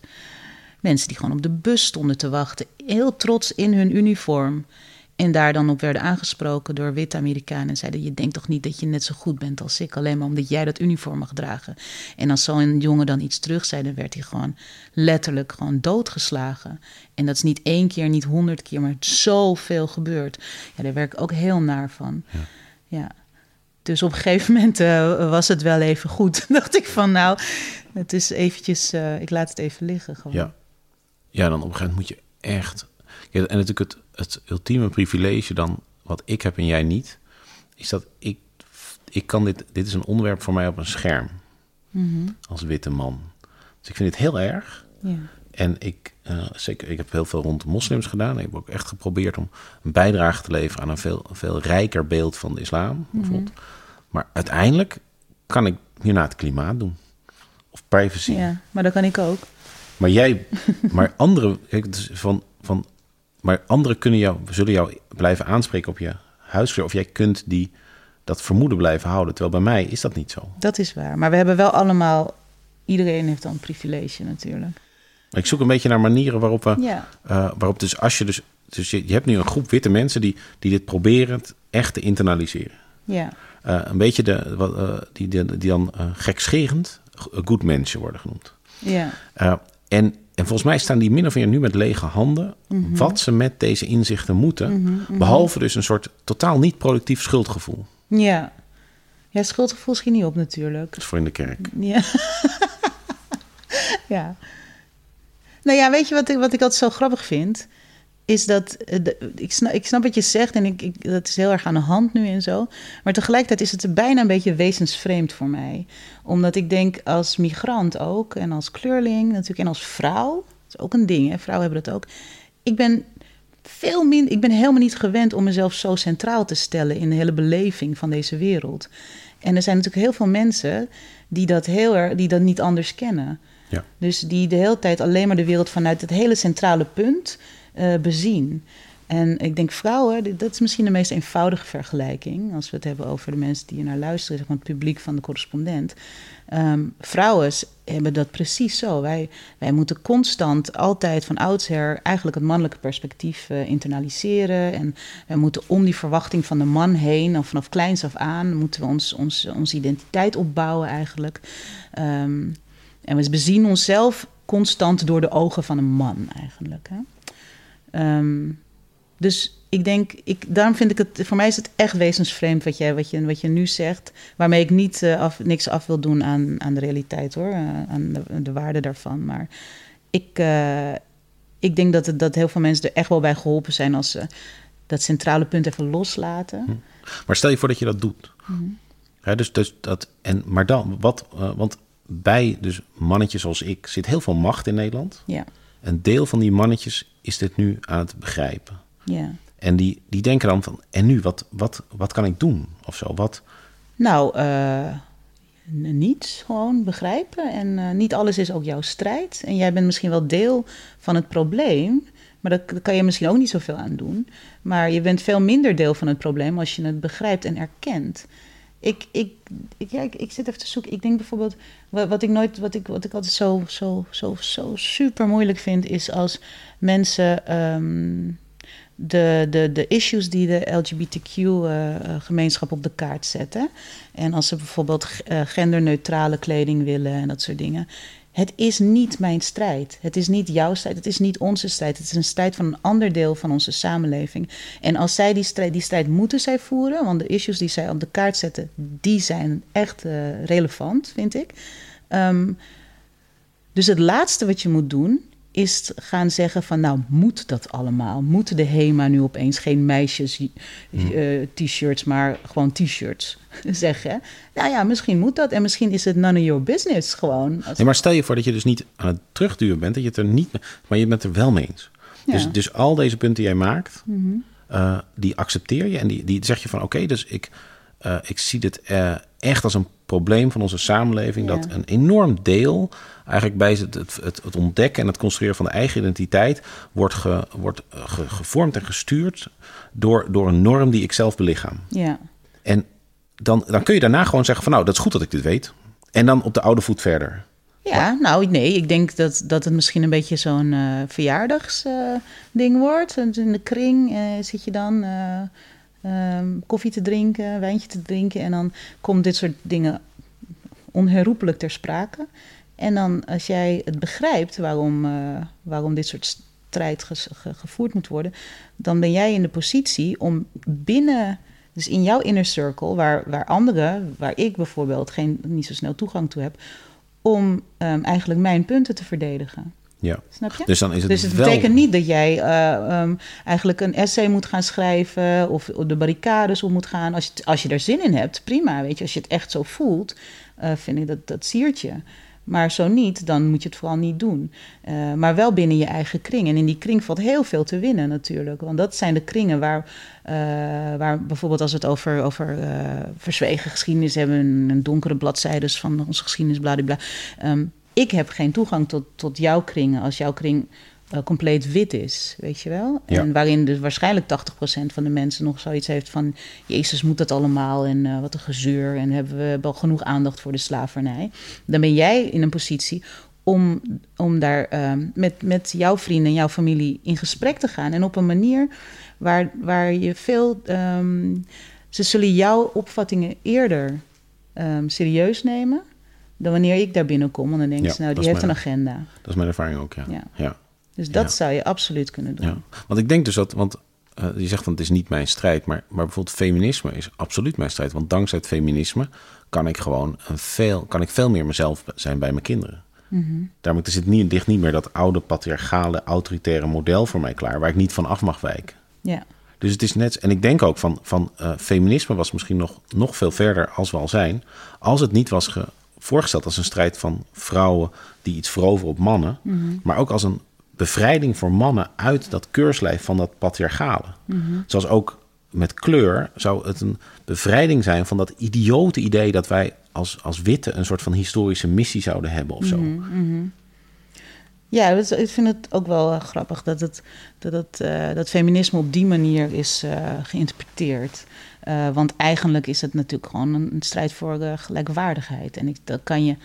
Mensen die gewoon op de bus stonden te wachten, heel trots in hun uniform. En daar dan op werden aangesproken door witte Amerikanen. En zeiden: Je denkt toch niet dat je net zo goed bent als ik, alleen maar omdat jij dat uniform mag dragen. En als zo'n jongen dan iets terug zei, dan werd hij gewoon letterlijk gewoon doodgeslagen. En dat is niet één keer, niet honderd keer, maar zoveel gebeurd. Ja, daar werd ik ook heel naar van. Ja. Dus op een gegeven moment eh, was het wel even goed. dacht ik van, nou, het is eventjes, eh, ik laat het even liggen gewoon. Ja. Ja, dan op een gegeven moment moet je echt... En natuurlijk het, het ultieme privilege dan, wat ik heb en jij niet... is dat ik, ik kan dit... Dit is een onderwerp voor mij op een scherm. Als witte man. Dus ik vind het heel erg. Ja. En ik, eh, zeker, ik heb heel veel rond moslims gedaan. Ik heb ook echt geprobeerd om een bijdrage te leveren aan een veel, veel rijker beeld van de islam. Bijvoorbeeld. Maar uiteindelijk kan ik hierna het klimaat doen. Of privacy. ja, maar dat kan ik ook. Maar jij, maar anderen, kijk, van, van, maar anderen kunnen jou, zullen jou blijven aanspreken op je huiskleur. Of jij kunt die, dat vermoeden blijven houden. Terwijl bij mij is dat niet zo. Dat is waar. Maar we hebben wel allemaal, iedereen heeft dan een privilege natuurlijk. Maar ik zoek een beetje naar manieren waarop we, Ja. eh, waarop dus als je dus, dus je, je hebt nu een groep witte mensen die, die dit proberen echt te internaliseren. Ja, Eh, een beetje de, wat, eh, die, die, die dan gekscherend good mensen worden genoemd. ja, en, en volgens mij staan die min of meer nu met lege handen. wat ze met deze inzichten moeten. Behalve dus een soort totaal niet productief schuldgevoel. ja. Ja, schuldgevoel schiet niet op natuurlijk. Dat is voor in de kerk. Ja. ja. Nou ja, weet je wat ik, wat ik altijd zo grappig vind? Is dat, eh, ik, snap, ik snap wat je zegt en ik, ik, dat is heel erg aan de hand nu en zo. Maar tegelijkertijd is het bijna een beetje wezensvreemd voor mij. Omdat ik denk als migrant ook en als kleurling natuurlijk en als vrouw. Dat is ook een ding, hè? vrouwen hebben dat ook. Ik ben veel minder, ik ben helemaal niet gewend om mezelf zo centraal te stellen in de hele beleving van deze wereld. En er zijn natuurlijk heel veel mensen die dat, heel erg, die dat niet anders kennen. Ja. Dus die de hele tijd alleen maar de wereld vanuit het hele centrale punt eh, bezien. En ik denk vrouwen, dat is misschien de meest eenvoudige vergelijking. Als we het hebben over de mensen die naar luisteren, zeg maar het publiek van de correspondent. Ehm, vrouwen hebben dat precies zo. Wij, wij moeten constant, altijd van oudsher, eigenlijk het mannelijke perspectief eh, internaliseren. En wij moeten om die verwachting van de man heen, of vanaf kleins af aan, moeten we ons, ons, onze identiteit opbouwen eigenlijk. Ehm, en we bezien onszelf constant door de ogen van een man eigenlijk. Hè? Ehm, dus ik denk, ik, daarom vind ik het, voor mij is het echt wezensvreemd wat, jij, wat, je, wat je nu zegt. Waarmee ik niet, uh, af, niks af wil doen aan, aan de realiteit hoor, uh, aan de, de, waarde daarvan. Maar ik, uh, ik denk dat, het, dat heel veel mensen er echt wel bij geholpen zijn als ze dat centrale punt even loslaten. Hm. Maar stel je voor dat je dat doet. Hm. dus, dus dat, en, maar dan, wat, want bij dus mannetjes zoals ik zit heel veel macht in Nederland. Ja. Een deel van die mannetjes is dit nu aan het begrijpen. Ja. En die, die denken dan van, en nu, wat, wat, wat kan ik doen? Of zo, wat? Nou, uh, niets, gewoon begrijpen. En uh, niet alles is ook jouw strijd. En jij bent misschien wel deel van het probleem, maar daar kan je misschien ook niet zoveel aan doen. Maar je bent veel minder deel van het probleem als je het begrijpt en erkent. Ik, ik, ik, ja, ik, zit even te zoeken. Ik denk bijvoorbeeld, wat, wat ik nooit, wat ik, wat ik altijd zo, zo, zo, zo super moeilijk vind, is als mensen. Um, de, de, de issues die de LGBTQ-gemeenschap uh, op de kaart zetten. En als ze bijvoorbeeld uh, genderneutrale kleding willen en dat soort dingen. Het is niet mijn strijd. Het is niet jouw strijd. Het is niet onze strijd. Het is een strijd van een ander deel van onze samenleving. En als zij die strijd, die strijd moeten zij voeren, want de issues die zij op de kaart zetten, die zijn echt uh, relevant, vind ik. Um, dus het laatste wat je moet doen, is gaan zeggen van nou moet dat allemaal? Moet de HEMA nu opeens geen meisjes uh, t-shirts, maar gewoon t-shirts zeggen? Nou ja, misschien moet dat en misschien is het none of your business gewoon. Nee, maar stel je voor dat je dus niet aan het terugduwen bent, dat je het er niet, maar je bent er wel mee eens. Ja. Dus, dus al deze punten die jij maakt, mm -hmm. uh, die accepteer je en die, die zeg je van oké, okay, dus ik, uh, ik zie dit echt als een probleem van onze samenleving. Ja. Dat een enorm deel eigenlijk bij het, het, het, ontdekken en het construeren van de eigen identiteit wordt, ge, wordt ge, gevormd en gestuurd door, door een norm die ik zelf belichaam. Ja. En dan, dan kun je daarna gewoon zeggen van nou, dat is goed dat ik dit weet. En dan op de oude voet verder. Ja, maar, nou nee, ik denk dat, dat het misschien een beetje zo'n uh, verjaardagsding wordt. In de kring zit je dan um, koffie te drinken, wijntje te drinken. En dan komt dit soort dingen onherroepelijk ter sprake. En dan als jij het begrijpt waarom, uh, waarom dit soort strijd ge ge gevoerd moet worden, dan ben jij in de positie om binnen, dus in jouw inner circle, waar, waar anderen, waar ik bijvoorbeeld geen, niet zo snel toegang toe heb, om um, eigenlijk mijn punten te verdedigen. Ja. Snap je? Dus, dan is het, dus het wel... betekent niet dat jij uh, um, eigenlijk een essay moet gaan schrijven of de barricades op moet gaan. Als je, als je er zin in hebt, prima. Weet je, als je het echt zo voelt, uh, vind ik dat dat siert je. Maar zo niet, dan moet je het vooral niet doen. Uh, maar wel binnen je eigen kring. En in die kring valt heel veel te winnen natuurlijk. Want dat zijn de kringen waar, uh, waar bijvoorbeeld als we het over, over uh, verzwegen geschiedenis hebben... een donkere bladzijdes van onze geschiedenis, bladibla... Um, ik heb geen toegang tot, tot jouw kringen als jouw kring uh, compleet wit is, weet je wel? Ja. En waarin dus waarschijnlijk 80% van de mensen nog zoiets heeft van... Jezus, moet dat allemaal en uh, wat een gezeur... en hebben we wel genoeg aandacht voor de slavernij. Dan ben jij in een positie om, om daar uh, met, met jouw vrienden en jouw familie in gesprek te gaan... en op een manier waar, waar je veel... Um, ze zullen jouw opvattingen eerder um, serieus nemen dan wanneer ik daar binnenkom. En dan denk je, ja, nou, die heeft mijn, een agenda. Dat is mijn ervaring ook, ja. ja. ja. Dus dat zou je absoluut kunnen doen. Want ik denk dus dat, want uh, je zegt van het is niet mijn strijd, maar, maar bijvoorbeeld feminisme is absoluut mijn strijd. Want dankzij het feminisme kan ik gewoon een veel, kan ik veel meer mezelf zijn bij mijn kinderen. Mm -hmm. Daarom is het niet, ligt niet meer dat oude patriarchale, autoritaire model voor mij klaar, waar ik niet van af mag wijken. Ja. Dus het is net, en ik denk ook van, van uh, feminisme was misschien nog, nog veel verder als we al zijn, als het niet was ge, voorgesteld als een strijd van vrouwen die iets veroveren op mannen, Mhm. maar ook als een bevrijding voor mannen uit dat keurslijf van dat patriarchale. Mm-hmm. Zoals ook met kleur zou het een bevrijding zijn van dat idiote idee dat wij als, als witte een soort van historische missie zouden hebben of zo. Mm-hmm. Ja, ik vind het ook wel uh, grappig dat, het, dat, het, uh, dat feminisme op die manier is uh, geïnterpreteerd. Want eigenlijk is het natuurlijk gewoon een, een strijd voor gelijkwaardigheid. En ik, dat kan je,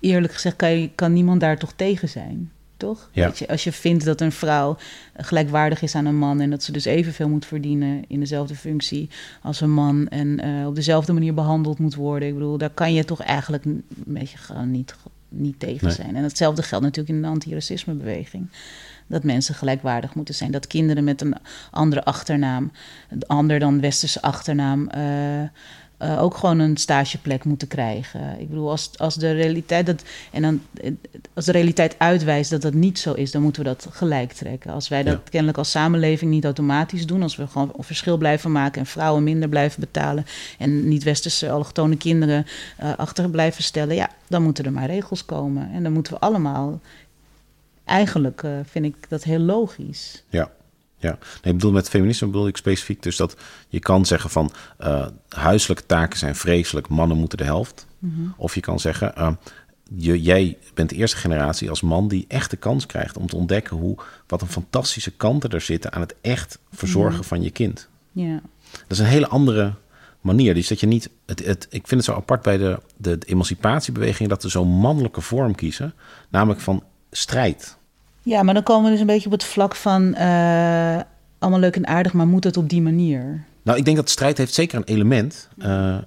eerlijk gezegd, kan, je, kan niemand daar toch tegen zijn. Toch? Ja. Weet je, als je vindt dat een vrouw gelijkwaardig is aan een man en dat ze dus evenveel moet verdienen in dezelfde functie als een man en uh, op dezelfde manier behandeld moet worden. Ik bedoel, daar kan je toch eigenlijk een beetje gewoon niet niet tegen Nee. zijn. En hetzelfde geldt natuurlijk in de antiracismebeweging. Dat mensen gelijkwaardig moeten zijn. Dat kinderen met een andere achternaam, een ander dan westerse achternaam, eh, eh, ook gewoon een stageplek moeten krijgen. Ik bedoel, als, als de realiteit dat en dan eh, als de realiteit uitwijst dat dat niet zo is, dan moeten we dat gelijk trekken. Als wij dat Ja. kennelijk als samenleving niet automatisch doen, als we gewoon verschil blijven maken en vrouwen minder blijven betalen en niet-westerse allochtone kinderen eh, achter blijven stellen, ja, dan moeten er maar regels komen. En dan moeten we allemaal. Eigenlijk vind ik dat heel logisch. Ja. Ja, nee, ik bedoel met feminisme bedoel ik specifiek dus dat je kan zeggen van eh, huiselijke taken zijn vreselijk, mannen moeten de helft. Of je kan zeggen, eh, je, jij bent de eerste generatie als man die echt de kans krijgt om te ontdekken hoe, wat een fantastische kanten er zitten aan het echt verzorgen van je kind. Ja. Dat is een hele andere manier. Dus dat je niet. Het, het, ik vind het zo apart bij de, de, de emancipatiebeweging dat ze zo'n mannelijke vorm kiezen, namelijk van strijd. Ja, maar dan komen we dus een beetje op het vlak van eh, allemaal leuk en aardig, maar moet het op die manier? Nou, ik denk dat strijd heeft zeker een element. eh,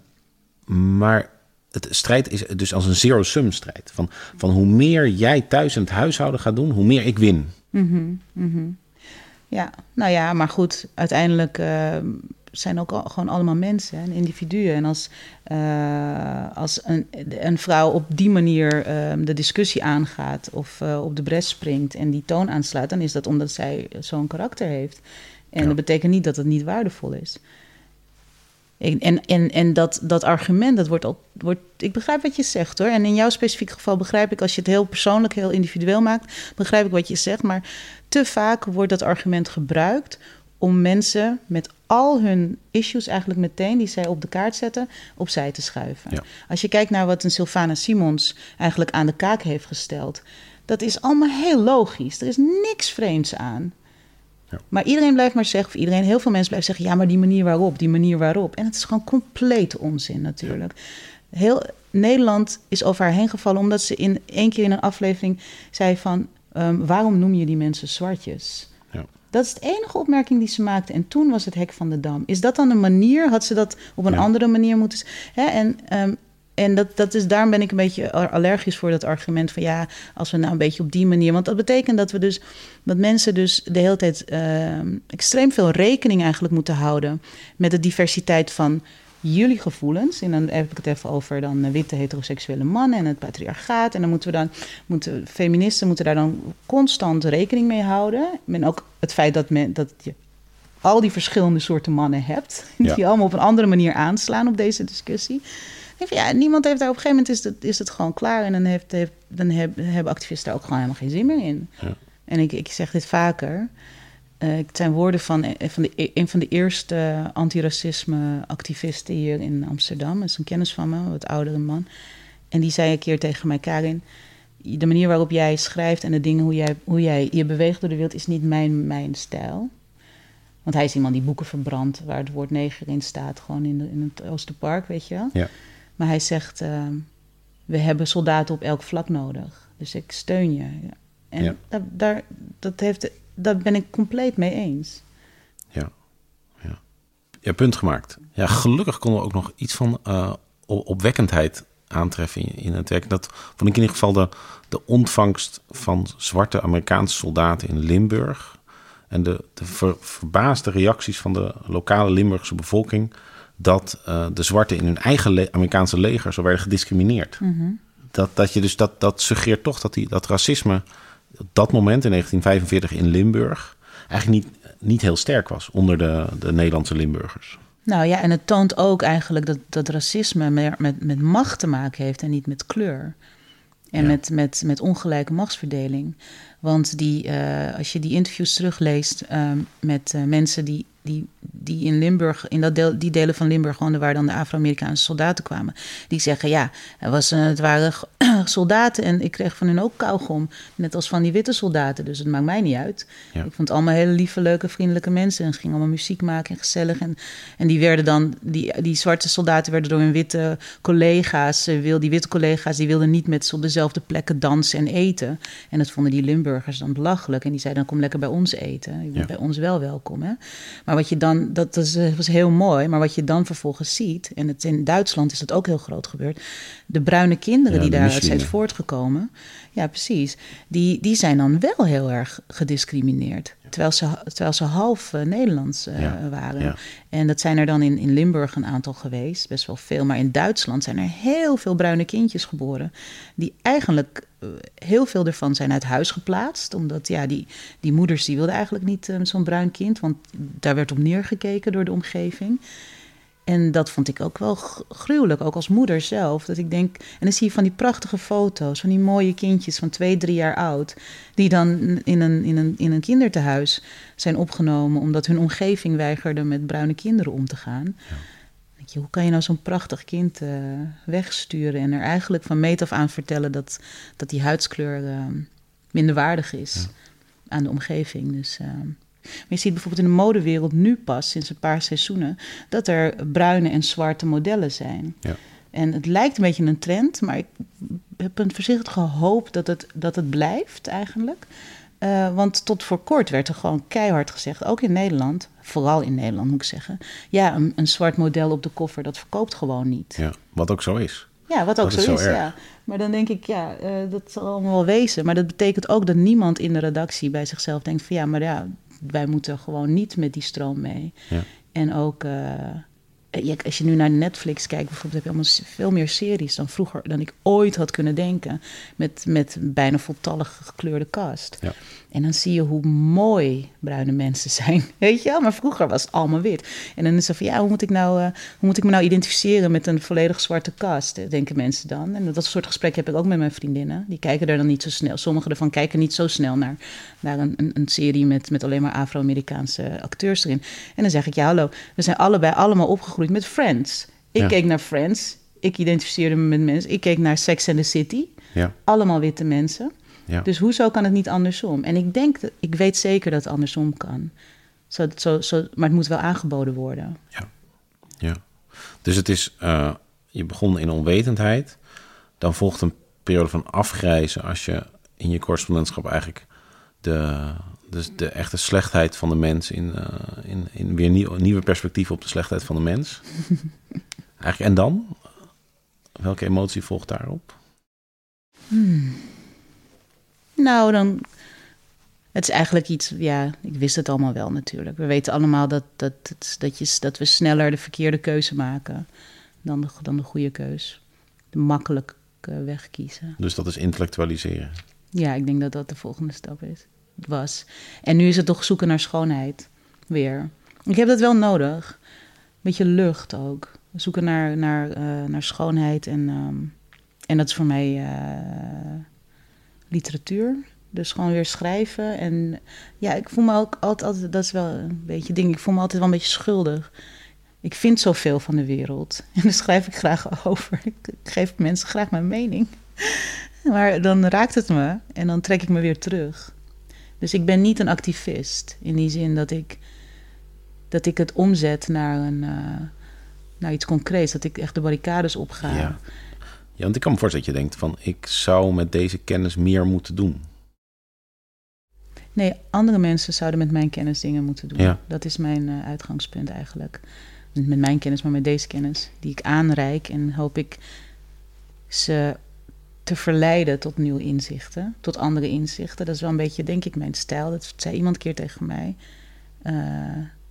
maar het strijd is dus als een zero-sum strijd. Van, van hoe meer jij thuis in het huishouden gaat doen, hoe meer ik win. Ja, nou ja, maar goed, uiteindelijk eh, zijn ook al, gewoon allemaal mensen en individuen. En als, eh, als een, een vrouw op die manier eh, de discussie aangaat of eh, op de bres springt en die toon aanslaat, dan is dat omdat zij zo'n karakter heeft. En Ja. dat betekent niet dat het niet waardevol is. En, en, en, en dat, dat argument, dat wordt, al, wordt. Ik begrijp wat je zegt hoor. En in jouw specifiek geval begrijp ik, als je het heel persoonlijk, heel individueel maakt, begrijp ik wat je zegt. Maar te vaak wordt dat argument gebruikt om mensen met al hun issues eigenlijk meteen, die zij op de kaart zetten, opzij te schuiven. Ja. Als je kijkt naar wat een Sylvana Simons eigenlijk aan de kaak heeft gesteld, dat is allemaal heel logisch. Er is niks vreemds aan. Ja. Maar iedereen blijft maar zeggen, of iedereen, heel veel mensen blijven zeggen, ja, maar die manier waarop, die manier waarop. En het is gewoon complete onzin natuurlijk. Heel Nederland is over haar heen gevallen omdat ze in één keer in een aflevering zei van, ehm, waarom noem je die mensen zwartjes? Dat is de enige opmerking die ze maakte. En toen was het hek van de dam. Is dat dan een manier? Had ze dat op een Ja. andere manier moeten... Hè? En, ehm, en dat, dat is, daarom ben ik een beetje allergisch voor dat argument van... ja, als we nou een beetje op die manier... want dat betekent dat we dus... dat mensen dus de hele tijd ehm, extreem veel rekening eigenlijk moeten houden... met de diversiteit van jullie gevoelens. En dan heb ik het even over dan eh, witte heteroseksuele mannen en het patriarchaat. En dan moeten we dan, moeten, feministen moeten daar dan constant rekening mee houden. En ook het feit dat, men, dat je al die verschillende soorten mannen hebt, Ja. die allemaal op een andere manier aanslaan op deze discussie. Van, ja, niemand heeft daar op een gegeven moment is het, is het gewoon klaar. En dan, heeft, heeft, dan heb- hebben activisten daar ook gewoon helemaal geen zin meer in. Ja. En ik, ik zeg dit vaker. Eh, het zijn woorden van, een van, de, een van de eerste antiracisme-activisten hier in Amsterdam. Dat is een kennis van me, een wat oudere man. En die zei een keer tegen mij, Karin... de manier waarop jij schrijft en de dingen hoe jij, hoe jij je beweegt door de wereld... is niet mijn, mijn stijl. Want hij is iemand die boeken verbrandt... waar het woord neger in staat, gewoon in, de, in het Oosterpark, weet je wel. Ja. Maar hij zegt, eh, we hebben soldaten op elk vlak nodig. Dus ik steun je. En Ja. daar, daar, dat heeft, daar ben ik compleet mee eens. Ja. ja. Ja, punt gemaakt. Ja, gelukkig konden we ook nog iets van eh, op- opwekkendheid aantreffen in, in het werk. Dat vond ik in ieder geval de, de ontvangst van zwarte Amerikaanse soldaten in Limburg. En de, de ver- verbaasde reacties van de lokale Limburgse bevolking. dat eh, de zwarten in hun eigen le- Amerikaanse leger zo werden gediscrimineerd. Dat, dat, je dus, dat, dat suggereert toch dat die, dat racisme op dat moment in 1945 in Limburg eigenlijk niet, niet heel sterk was onder de, de Nederlandse Limburgers. Nou ja, en het toont ook eigenlijk dat, dat racisme meer met, met macht te maken heeft en niet met kleur. En Ja. met, met, met ongelijke machtsverdeling. Want die, eh, als je die interviews terugleest ehm, met eh, mensen die, die, die in Limburg, in dat deel, die delen van Limburg woonden waar dan de Afro-Amerikaanse soldaten kwamen, die zeggen ja, het, was, het waren soldaten en ik kreeg van hun ook kauwgom, net als van die witte soldaten, dus het maakt mij niet uit. Ja. Ik vond het allemaal hele lieve, leuke, vriendelijke mensen en ze gingen allemaal muziek maken en gezellig. En, en die werden dan, die, die zwarte soldaten werden door hun witte collega's, wil, die witte collega's, die wilden niet met ze op dezelfde plekken dansen en eten. En dat vonden die Limburgers dan belachelijk. En die zeiden dan kom lekker bij ons eten. Je bent Ja. bij ons wel welkom. Hè? Maar wat je dan, dat was heel mooi, maar wat je dan vervolgens ziet, en het, in Duitsland is dat ook heel groot gebeurd, de bruine kinderen Ja, die daaruit Muslims. Voortgekomen. Ja, precies. Die, die zijn dan wel heel erg gediscrimineerd. Terwijl, ze, terwijl ze half uh, Nederlands uh, Ja, waren. ja. En dat zijn er dan in, in Limburg een aantal geweest, best wel veel. Maar in Duitsland zijn er heel veel bruine kindjes geboren. Die eigenlijk, eh, heel veel ervan zijn uit huis geplaatst. Omdat ja, die, die moeders die wilden eigenlijk niet eh, zo'n bruin kind. Want daar werd op neergekeken door de omgeving. En dat vond ik ook wel gruwelijk, ook als moeder zelf. Dat ik denk, en dan zie je van die prachtige foto's, van die mooie kindjes van twee, drie jaar oud, die dan in een, in een, in een kindertehuis zijn opgenomen omdat hun omgeving weigerde met bruine kinderen om te gaan. Denk je, hoe kan je nou zo'n prachtig kind eh, wegsturen en er eigenlijk van meet af aan vertellen dat, dat die huidskleur eh, minder waardig is aan de omgeving. Dus, eh, maar je ziet bijvoorbeeld in de modewereld nu pas, sinds een paar seizoenen, dat er bruine en zwarte modellen zijn. Ja. En het lijkt een beetje een trend, maar ik heb een voorzichtige hoop dat het, dat het blijft eigenlijk. Eh, want tot voor kort werd er gewoon keihard gezegd, ook in Nederland, vooral in Nederland moet ik zeggen. Ja, een, een zwart model op de koffer, dat verkoopt gewoon niet. Ja, wat ook zo is. Ja, wat ook Dat zo is, ja. Maar dan denk ik, ja, eh, dat zal allemaal wel wezen. Maar dat betekent ook dat niemand in de redactie bij zichzelf denkt van... ja, maar ja, wij moeten gewoon niet met die stroom mee. Ja. En ook, eh, als je nu naar Netflix kijkt bijvoorbeeld... heb je allemaal veel meer series dan vroeger, dan ik ooit had kunnen denken. Met, met bijna voltallig gekleurde cast. Ja. En dan zie je hoe mooi bruine mensen zijn. Weet je wel? Maar vroeger was het allemaal wit. En dan is het van, ja, hoe moet ik, nou, eh, hoe moet ik me nou identificeren met een volledig zwarte cast? eh, Denken mensen dan. En dat soort gesprekken heb ik ook met mijn vriendinnen. Die kijken er dan niet zo snel. Sommige ervan kijken niet zo snel naar, naar een, een, een serie met, met alleen maar Afro-Amerikaanse acteurs erin. En dan zeg ik, ja, hallo, we zijn allebei allemaal opgegroeid met Friends. Ik Ja. keek naar Friends. Ik identificeerde me met mensen. Ik keek naar Sex and the City. Ja, Allemaal witte mensen. Ja. Dus hoezo kan het niet andersom? En ik denk, dat, ik weet zeker dat het andersom kan. Zo, zo, zo, maar het moet wel aangeboden worden. Ja. Dus het is, eh, je begon in onwetendheid. Dan volgt een periode van afgrijzen als je in je correspondentschap eigenlijk de, dus de echte slechtheid van de mens in, eh, in, in weer nieuw, nieuwe perspectieven op de slechtheid van de mens. eigenlijk, en dan? Welke emotie volgt daarop? Nou, dan. Het is eigenlijk iets, ja, ik wist het allemaal wel natuurlijk. We weten allemaal dat, dat, dat, dat, je, dat we sneller de verkeerde keuze maken dan de, dan de goede keus. De makkelijke weg kiezen. Dus dat is intellectualiseren. Ja, ik denk dat dat de volgende stap is. Was. En nu is het toch zoeken naar schoonheid. Weer. Ik heb dat wel nodig. Beetje lucht ook. Zoeken naar, naar, eh, naar schoonheid. En, ehm, en dat is voor mij eh, literatuur. Dus gewoon weer schrijven. En ja, ik voel me ook altijd, altijd, dat is wel een beetje ding. Ik voel me altijd wel een beetje schuldig. Ik vind zoveel van de wereld. En daar schrijf ik graag over. Ik geef mensen graag mijn mening. Maar dan raakt het me en dan trek ik me weer terug. Dus ik ben niet een activist in die zin dat ik, dat ik het omzet naar, een, eh, naar iets concreets. Dat ik echt de barricades opga. Ja. Ja, want ik kan me voorstellen dat je denkt van... ik zou met deze kennis meer moeten doen. Nee, andere mensen zouden met mijn kennis dingen moeten doen. Ja. Dat is mijn eh, uitgangspunt eigenlijk. Niet met mijn kennis, maar met deze kennis die ik aanreik. En hoop ik ze te verleiden tot nieuwe inzichten, tot andere inzichten. Dat is wel een beetje, denk ik, mijn stijl. Dat zei iemand een keer tegen mij. Eh,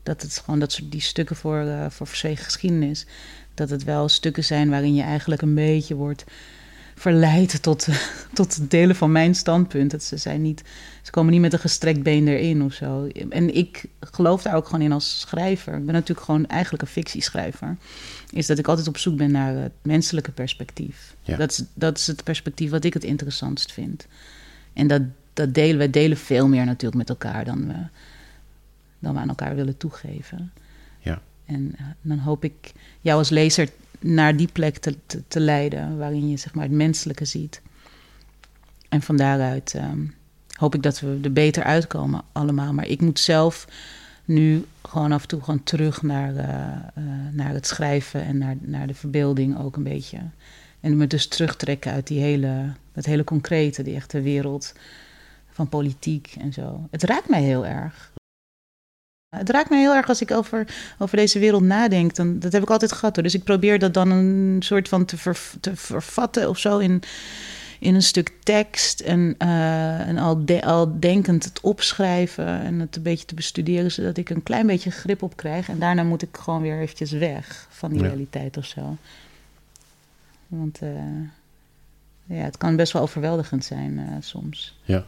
dat het gewoon dat soort die stukken voor, eh, voor verzwegen geschiedenis. Dat het wel stukken zijn waarin je eigenlijk een beetje wordt verleid tot, tot het delen van mijn standpunt. Dat ze zijn niet, ze komen niet met een gestrekt been erin of zo. En ik geloof daar ook gewoon in als schrijver. Ik ben natuurlijk gewoon eigenlijk een fictieschrijver. Is dat ik altijd op zoek ben naar het menselijke perspectief. Ja. Dat, is, dat is het perspectief wat ik het interessantst vind. En dat, dat delen we delen veel meer natuurlijk met elkaar dan we, dan we aan elkaar willen toegeven. Ja. En eh, dan hoop ik jou als lezer naar die plek te, te, te leiden, waarin je zeg maar, het menselijke ziet. En van daaruit ehm, hoop ik dat we er beter uitkomen allemaal. Maar ik moet zelf nu gewoon af en toe gewoon terug naar, eh, eh, naar het schrijven en naar, naar de verbeelding ook een beetje. En me dus terugtrekken uit die hele, dat hele concrete, die echte wereld van politiek en zo. Het raakt mij heel erg. Het raakt mij heel erg als ik over, over deze wereld nadenk. Dan, dat heb ik altijd gehad hoor. Dus ik probeer dat dan een soort van te, ver, te vervatten of zo in, in een stuk tekst en, eh, en al, de, al denkend het opschrijven en het een beetje te bestuderen, zodat ik een klein beetje grip op krijg. En daarna moet ik gewoon weer eventjes weg van die Ja. realiteit of zo. Want eh, ja, het kan best wel overweldigend zijn eh, soms. Ja.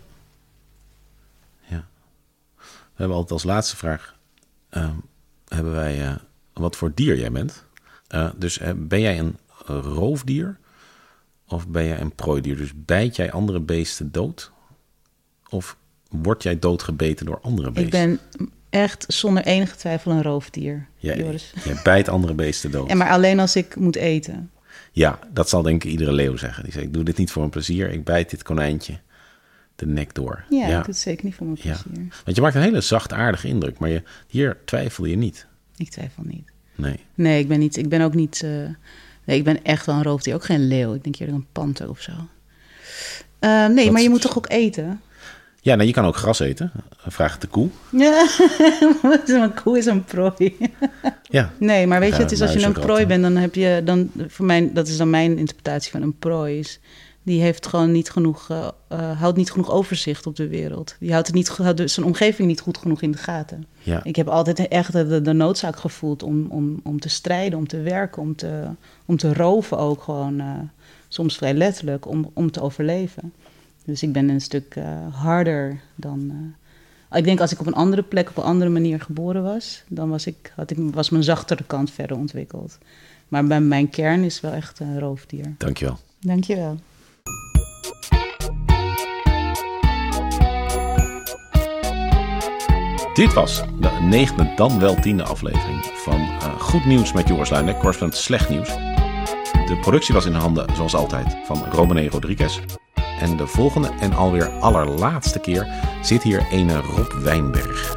We hebben altijd als laatste vraag: ehm, hebben wij eh, wat voor dier jij bent? Eh, dus eh, ben jij een roofdier of ben jij een prooidier? Dus bijt jij andere beesten dood? Of word jij doodgebeten door andere beesten? Ik ben echt zonder enige twijfel een roofdier, Jij, Joris. jij bijt andere beesten dood. En maar alleen als ik moet eten. Ja, dat zal denk ik iedere leeuw zeggen. Die zegt: Ik doe dit niet voor een plezier. Ik bijt dit konijntje de nek door. Ja, ik doe het zeker niet voor mijn Ja. plezier. Want je maakt een hele zachtaardige indruk, maar je, hier twijfel je niet. Ik twijfel niet. Nee. Nee, ik ben, niet, ik ben ook niet... eh, nee, ik ben echt wel een roofdier. Ook geen leeuw. Ik denk eerder een panter of zo. Eh, nee, Wat- maar je moet toch ook eten? Ja, nou, je kan ook gras eten. Vraag de koe. Ja, een koe is een prooi. Ja. Nee, maar weet je, Ja, het is als je een prooi bent, dan heb je dan voor mij, dat is dan mijn interpretatie van een prooi. Is, die heeft gewoon niet genoeg, eh, eh, houdt niet genoeg overzicht op de wereld. Die houdt, het niet, houdt dus zijn omgeving niet goed genoeg in de gaten. Ja. Ik heb altijd echt de, de noodzaak gevoeld om, om, om te strijden, om te werken, om te, om te roven ook gewoon. eh, soms vrij letterlijk, om, om te overleven. Dus ik ben een stuk eh, harder dan. eh, ik denk als ik op een andere plek, op een andere manier geboren was, dan was, ik, had ik, was mijn zachtere kant verder ontwikkeld. Maar bij mijn kern is wel echt een roofdier. Dankjewel. Dankjewel. Dit was de negende, dan wel tiende aflevering van eh, Goed Nieuws met Joris Luijendijk, correspondent Slecht Nieuws. De productie was in handen, zoals altijd, van Romane Rodriguez. En de volgende en alweer allerlaatste keer zit hier ene Rob Wijnberg.